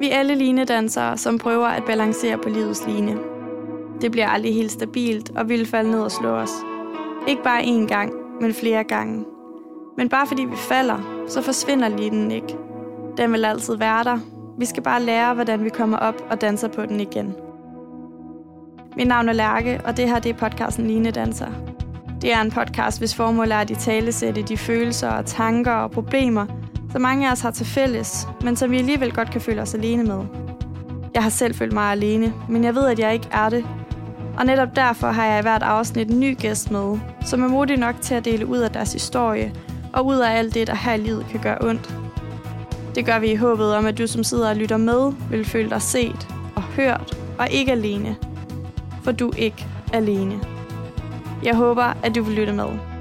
Vi er alle linedansere, som prøver at balancere på livets line. Det bliver aldrig helt stabilt, og vil falde ned og slå os. Ikke bare én gang, men flere gange. Men bare fordi vi falder, så forsvinder linen ikke. Den vil altid være der. Vi skal bare lære, hvordan vi kommer op og danser på den igen. Mit navn er Lærke, og det her det er podcasten Line Danser. Det er en podcast, hvis formål er at i talesætte de følelser og tanker og problemer, som mange af os har til fælles, men som vi alligevel godt kan føle os alene med. Jeg har selv følt mig alene, men jeg ved, at jeg ikke er det. Og netop derfor har jeg i hvert afsnit en ny gæst med, som er modig nok til at dele ud af deres historie, og ud af alt det, der her i livet kan gøre ondt. Det gør vi i håbet om, at du som sidder og lytter med, vil føle dig set og hørt og ikke alene. For du er ikke alene. Jeg håber, at du vil lytte med.